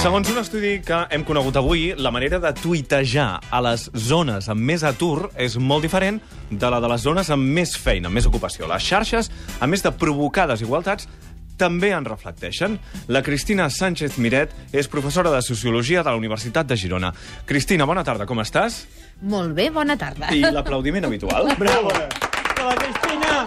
Segons un estudi que hem conegut avui, la manera de tuitejar a les zones amb més atur és molt diferent de la de les zones amb més feina, amb més ocupació. Les xarxes, a més de provocar desigualtats, també en reflecteixen. La Cristina Sánchez Miret és professora de Sociologia de la Universitat de Girona. Cristina, bona tarda, com estàs? Molt bé, bona tarda. I l'aplaudiment habitual? Bravo! Bravo, Cristina!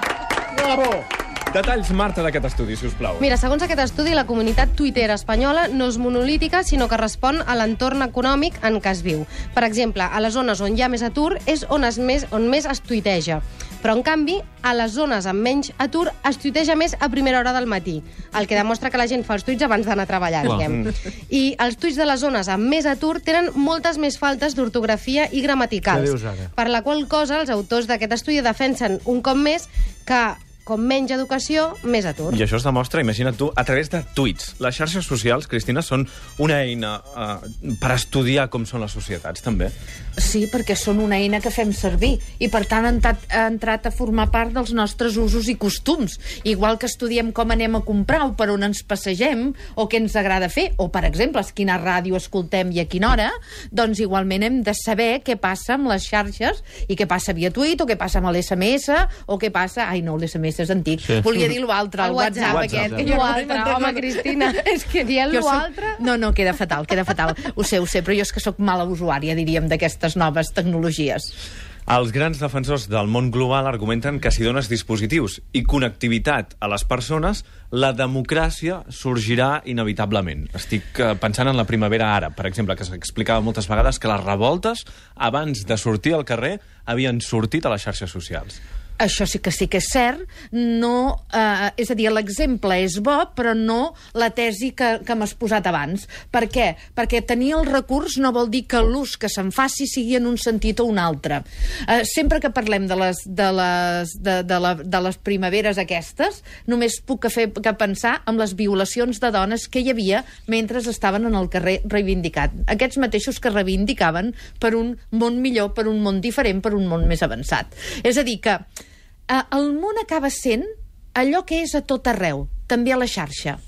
Bravo! Detalls, Marta, d'aquest estudi, si us plau. Mira, segons aquest estudi, la comunitat Twitter espanyola no és monolítica, sinó que respon a l'entorn econòmic en què es viu. Per exemple, a les zones on hi ha més atur és on, es més, on més es tuiteja. Però, en canvi, a les zones amb menys atur es tuiteja més a primera hora del matí, el que demostra que la gent fa els tuits abans d'anar a treballar, diguem. I els tuits de les zones amb més atur tenen moltes més faltes d'ortografia i gramaticals. Què dius ara? Per la qual cosa, els autors d'aquest estudi defensen un cop més que com menys educació, més atur. I això es demostra, imagina't tu, a través de tuits. Les xarxes socials, Cristina, són una eina uh, per estudiar com són les societats, també. Sí, perquè són una eina que fem servir i, per tant, ha entrat, ha entrat a formar part dels nostres usos i costums. Igual que estudiem com anem a comprar o per on ens passegem o què ens agrada fer, o, per exemple, a quina ràdio escoltem i a quina hora, doncs igualment hem de saber què passa amb les xarxes i què passa via tuit o què passa amb l'SMS o què passa... Ai, no, l'SMS és antic. Sí. Volia dir l'altre, el, El WhatsApp, WhatsApp. aquest. Que jo no L'altre, m'entén, home, no- Cristina. és que Dient jo soc- l'altre. No, no, queda fatal, queda fatal. Ho sé, ho sé, però jo és que sóc mala usuària, diríem, d'aquestes noves tecnologies. Els grans defensors del món global argumenten que si dones dispositius i connectivitat a les persones, la democràcia sorgirà inevitablement. Estic eh, pensant en la primavera àrab, per exemple, que s'explicava moltes vegades que les revoltes, abans de sortir al carrer, havien sortit a les xarxes socials. Això sí que sí que és cert, no, eh, és a dir, l'exemple és bo, però no la tesi que, que m'has posat abans. Per què? Perquè tenir el recurs no vol dir que l'ús que se'n faci sigui en un sentit o un altre. Eh, sempre que parlem de les, de, les, de, de, la, de les primaveres aquestes, només puc que fer que pensar en les violacions de dones que hi havia mentre estaven en el carrer reivindicant. Aquests mateixos que reivindicaven per un món millor, per un món diferent, per un món més avançat. És a dir, que eh, el món acaba sent allò que és a tot arreu, també a la xarxa.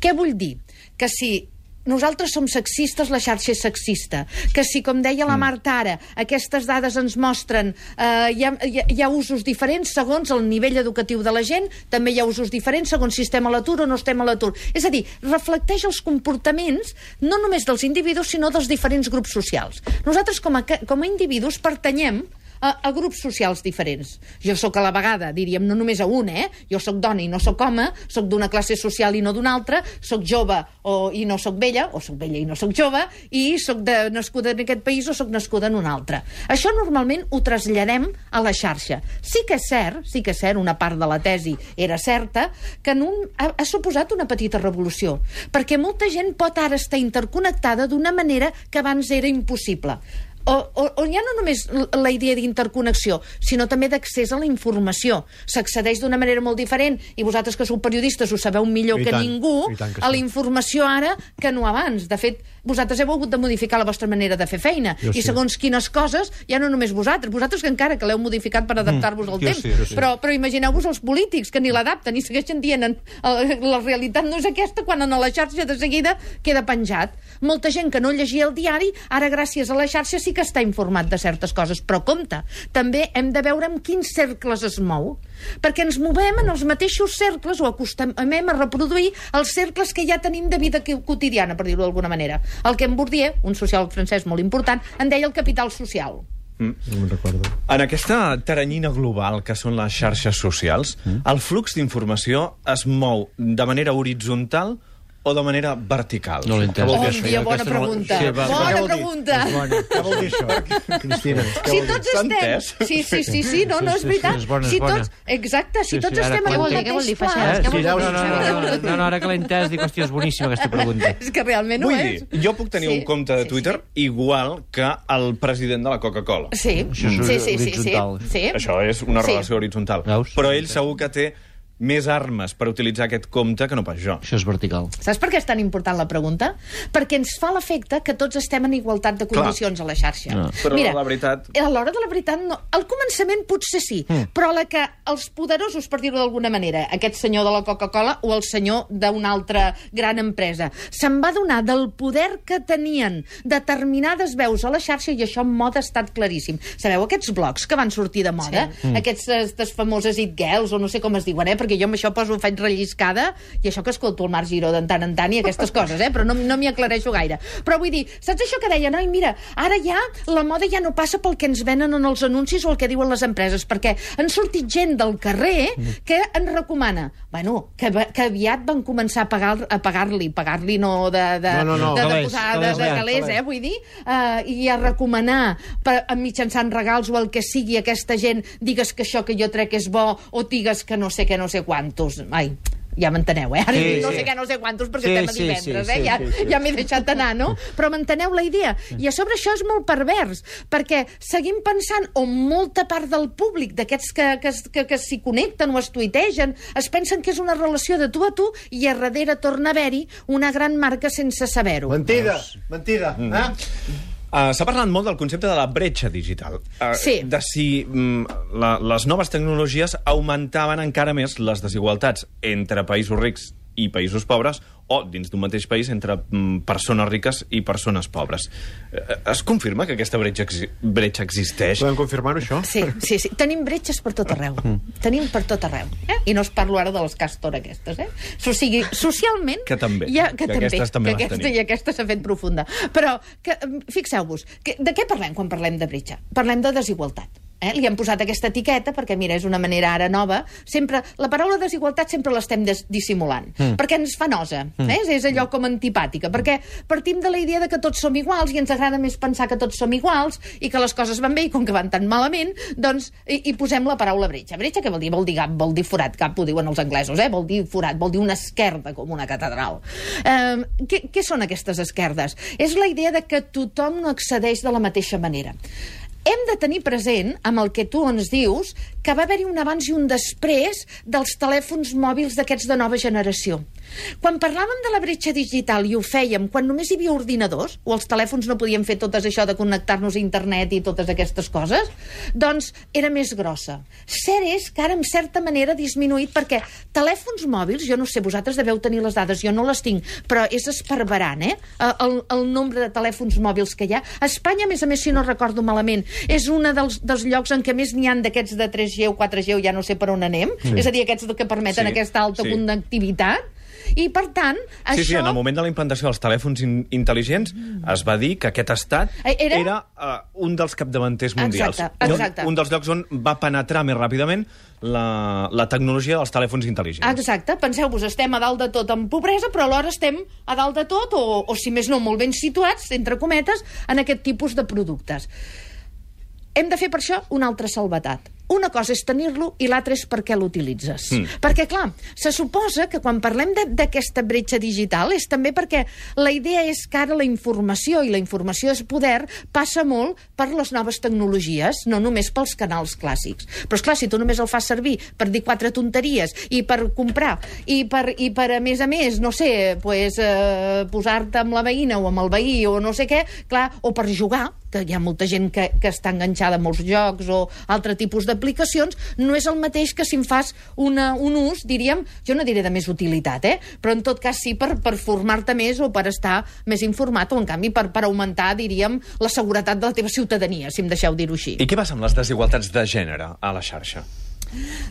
Què vull dir? Que si nosaltres som sexistes, la xarxa és sexista. Que si, com deia la Marta ara, aquestes dades ens mostren eh, hi, ha, hi, ha, hi ha usos diferents segons el nivell educatiu de la gent, també hi ha usos diferents segons si estem a l'atur o no estem a l'atur. És a dir, reflecteix els comportaments no només dels individus, sinó dels diferents grups socials. Nosaltres, com a, com a individus, pertanyem a, a grups socials diferents. Jo sóc a la vegada, diríem, no només a un, eh? Jo sóc dona i no sóc home, sóc d'una classe social i no d'una altra, sóc jove o, i no sóc vella, o sóc vella i no sóc jove, i sóc de, nascuda en aquest país o sóc nascuda en un altre. Això normalment ho traslladem a la xarxa. Sí que és cert, sí que és cert, una part de la tesi era certa, que en un, ha, ha suposat una petita revolució, perquè molta gent pot ara estar interconnectada d'una manera que abans era impossible o, o, o ja no només la idea d'interconnexió, sinó també d'accés a la informació. S'accedeix d'una manera molt diferent, i vosaltres que sou periodistes ho sabeu millor I que tant, ningú, que a sí. la informació ara que no abans. De fet, vosaltres heu hagut de modificar la vostra manera de fer feina, Jo i sí. segons quines coses, ja no només vosaltres, vosaltres que encara que l'heu modificat per adaptar-vos al jo temps, sí, sí. però, però imagineu-vos els polítics que ni l'adapten i segueixen dient en, la realitat no és aquesta quan en la xarxa de seguida queda penjat. Molta gent que no llegia el diari, ara gràcies a la xarxa sí que està informat de certes coses, però compte, també hem de veure en quins cercles es mou, perquè ens movem en els mateixos cercles o acostumem a reproduir els cercles que ja tenim de vida quotidiana, per dir-ho d'alguna manera. El que en Bourdieu, un sociòleg francès molt important, en deia el capital social. No me'n recordo. En aquesta taranyina global que són les xarxes socials, el flux d'informació es mou de manera horitzontal o de manera vertical? No l'he entès. Què vol dir Oh, dia, bona pregunta. Sí, va, bona Què vol dir? pregunta. És bona. Què vol dir això? Cristina, què Si vol dir? tots S'ha estem... entès? Sí, sí, sí, sí, no, Sí, no, sí, és sí, veritat. és bona, és si bona. tots... Exacte, si Sí, tots sí, ara estem en el entenc. Què vol dir, mateix Feixas? pla. Eh, Què sí, vol dir? no, no, no, no, no, no, ara que l'he entès, dic, hòstia, és boníssima aquesta pregunta. És que realment ho Vull és. dir, jo puc tenir Sí, un compte de sí, Twitter igual que el president de la Coca-Cola. Sí, Això és sí, sí, sí, sí, horitzontal. sí. Això és una Sí. relació horitzontal. Veus? Però ell segur que té més armes per utilitzar aquest compte que no pas jo. Això és vertical. Saps per què és tan important la pregunta? Perquè ens fa l'efecte que tots estem en igualtat de condicions a la xarxa. Ah. Però la veritat- A l'hora de la veritat, no. Al començament potser sí, mm. però la que els poderosos, per dir-ho d'alguna manera, aquest senyor de la Coca-Cola o el senyor d'una altra gran empresa, se'n va donar del poder que tenien determinades veus a la xarxa i això en moda ha estat claríssim. Sabeu aquests blogs que van sortir de moda? Sí. Mm. Aquests, aquestes famoses it girls, o no sé com es diuen, eh? perquè jo amb això poso, faig relliscada, i això que escolto el Marc Giró de tant en tant i aquestes coses, eh? però no, no m'hi aclareixo gaire. Però vull dir, saps això que deia? Noi, mira, ara ja la moda ja no passa pel que ens venen en els anuncis o el que diuen les empreses, perquè han sortit gent del carrer que ens recomana. Bueno, que, que aviat van començar a pagar- a pagar-li, pagar-li no de, de, No, no, no, de, de, calés, posar, de, calés, de ja, calés, calés. eh, vull dir, uh, i a recomanar per, mitjançant regals o el que sigui aquesta gent, digues que això que jo trec és bo o digues que no sé què, no sé quantos. Ai, ja m'enteneu, eh? Ara Sí, no sí. sé què, no sé quantos, perquè Sí, estem a sí, divendres, sí, eh? sí, ja sí, sí. ja m'he deixat anar, no? Però m'enteneu la idea. I a sobre això és molt pervers, perquè seguim pensant, o molta part del públic, d'aquests que, que, que, que s'hi connecten o es tuitegen, es pensen que és una relació de tu a tu i a darrere torna a haver-hi una gran marca sense saber-ho. Mentida, mentida. Mm. Eh? Uh, S'ha parlat molt del concepte de la bretxa digital. Uh, Sí. De si mm, la, les noves tecnologies augmentaven encara més les desigualtats entre països rics i països pobres o dins d'un mateix país entre mm, persones riques i persones pobres. Eh, Es confirma que aquesta bretxa, exi bretxa existeix? Podem confirmar-ho, això? Sí, sí, sí. Tenim bretxes per tot arreu. Tenim per tot arreu. Eh? I no us parlo ara de les castor aquestes, eh? O sigui, socialment... Que també. Ja, que, Que també. aquestes també que les aquesta, tenim. I aquesta s'ha fet profunda. Però, que, em, fixeu-vos, que, de què parlem quan parlem de bretxa? Parlem de desigualtat. Eh? Li hem posat aquesta etiqueta perquè, mira, és una manera ara nova. Sempre, la paraula desigualtat sempre l'estem des- dissimulant, mm. perquè ens fa nosa. Mm. Eh? És, és allò com antipàtica, perquè partim de la idea de que tots som iguals i ens agrada més pensar que tots som iguals i que les coses van bé i com que van tan malament, doncs hi, hi posem la paraula bretxa. Bretxa què vol dir? Vol dir gap, vol dir forat, cap ho diuen els anglesos, eh? vol dir forat, vol dir una esquerda com una catedral. Eh, què, què són aquestes esquerdes? És la idea de que tothom no accedeix de la mateixa manera. Hem de tenir present, amb el que tu ens dius, que va haver-hi un abans i un després dels telèfons mòbils d'aquests de nova generació. Quan parlàvem de la bretxa digital i ho fèiem quan només hi havia ordinadors, o els telèfons no podien fer tot això de connectar-nos a internet i totes aquestes coses, doncs era més grossa. Cert és que ara, en certa manera, ha disminuït perquè telèfons mòbils, jo no sé, vosaltres deveu tenir les dades, jo no les tinc, però és esparverant, eh? El, el nombre de telèfons mòbils que hi ha. A Espanya, a més a més, si no recordo malament, és un dels, dels llocs en què més n'hi han d'aquests de 3G o 4G, o ja no sé per on anem, sí. és a dir, aquests que permeten Sí, aquesta alta sí. connectivitat, i per tant, Sí, això... sí, en el moment de la implantació dels telèfons in intel·ligents es va dir que aquest estat Eh, era- era, uh, un dels capdavanters mundials. Exacte, exacte. Un, un dels llocs on va penetrar més ràpidament la, la tecnologia dels telèfons intel·ligents. Exacte, penseu-vos, estem a dalt de tot en pobresa, però alhora estem a dalt de tot, o, o si més no, molt ben situats, entre cometes, en aquest tipus de productes. Hem de fer per això una altra salvetat. Una cosa és tenir-lo i l'altra és per què l'utilitzes. Mm. Perquè, clar, se suposa que quan parlem de- d'aquesta bretxa digital és també perquè la idea és que ara la informació, i la informació és poder, passa molt per les noves tecnologies, no només pels canals clàssics. Però, esclar, si tu només el fas servir per dir quatre tonteries i per comprar, i per, i per a més a més, no sé, pues, eh, posar-te amb la veïna o amb el veí o no sé què, clar, o per jugar, que hi ha molta gent que, que està enganxada a molts jocs o altre tipus d'aplicacions, no és el mateix que si en fas una, un ús, diríem, jo no diré de més utilitat, eh? però en tot cas sí per, per formar-te més o per estar més informat o en canvi per, per augmentar, diríem, la seguretat de la teva ciutadania, si em deixeu dir-ho així. I què passa amb les desigualtats de gènere a la xarxa?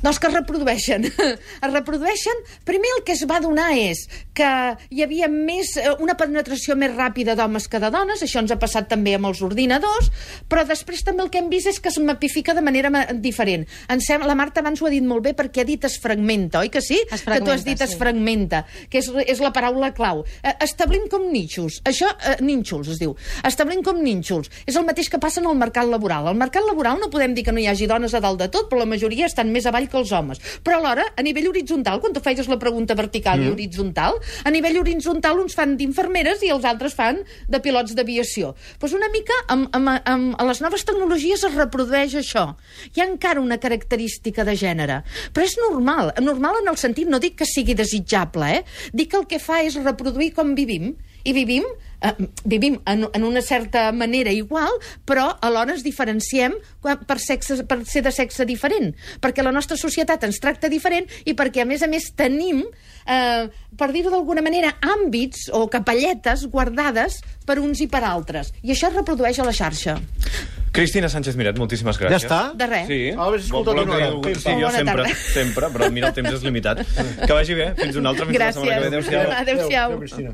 Doncs que es reprodueixen. es reprodueixen. Primer el que es va donar és que hi havia més, eh, una penetració més ràpida d'homes que de dones, això ens ha passat també amb els ordinadors, però després també el que hem vist és que es mapifica de manera ma- diferent. Sembla, la Marta abans ho ha dit molt bé perquè ha dit es fragmenta, oi que sí? Es que tu has fragmenta, dit es sí. fragmenta, que és, és la paraula clau. Eh, establim com nínxols. Això, eh, nínxols es diu. Establim com nínxols. És el mateix que passa en el mercat laboral. Al mercat laboral no podem dir que no hi hagi dones a dalt de tot, però la majoria estan més avall que els homes. Però alhora, a nivell horitzontal, quan tu feies la pregunta vertical mm. i horitzontal, a nivell horitzontal uns fan d'infermeres i els altres fan de pilots d'aviació. Doncs una mica amb, amb, amb, a les noves tecnologies es reprodueix això. Hi ha encara una característica de gènere, però és normal. Normal en el sentit, no dic que sigui desitjable, eh? dic que el que fa és reproduir com vivim i vivim, eh, vivim en, en una certa manera igual, però alhora ens diferenciem quan- per, sexe, per ser de sexe diferent, perquè la nostra societat ens tracta diferent i perquè, a més a més, tenim, eh, per dir-ho d'alguna manera, àmbits o capelletes guardades per uns i per altres. I això es reprodueix a la xarxa. Cristina Sánchez Miret, moltíssimes gràcies. Ja està? De res. Sí. Ah, haver escoltat una hora. Sí, jo Bona sempre, tarda. sempre, però mira, el temps és limitat. Que vagi bé, fins una altra, fins la setmana que ve. Gràcies. Adéu-siau. Adéu-siau. Adéu, Cristina.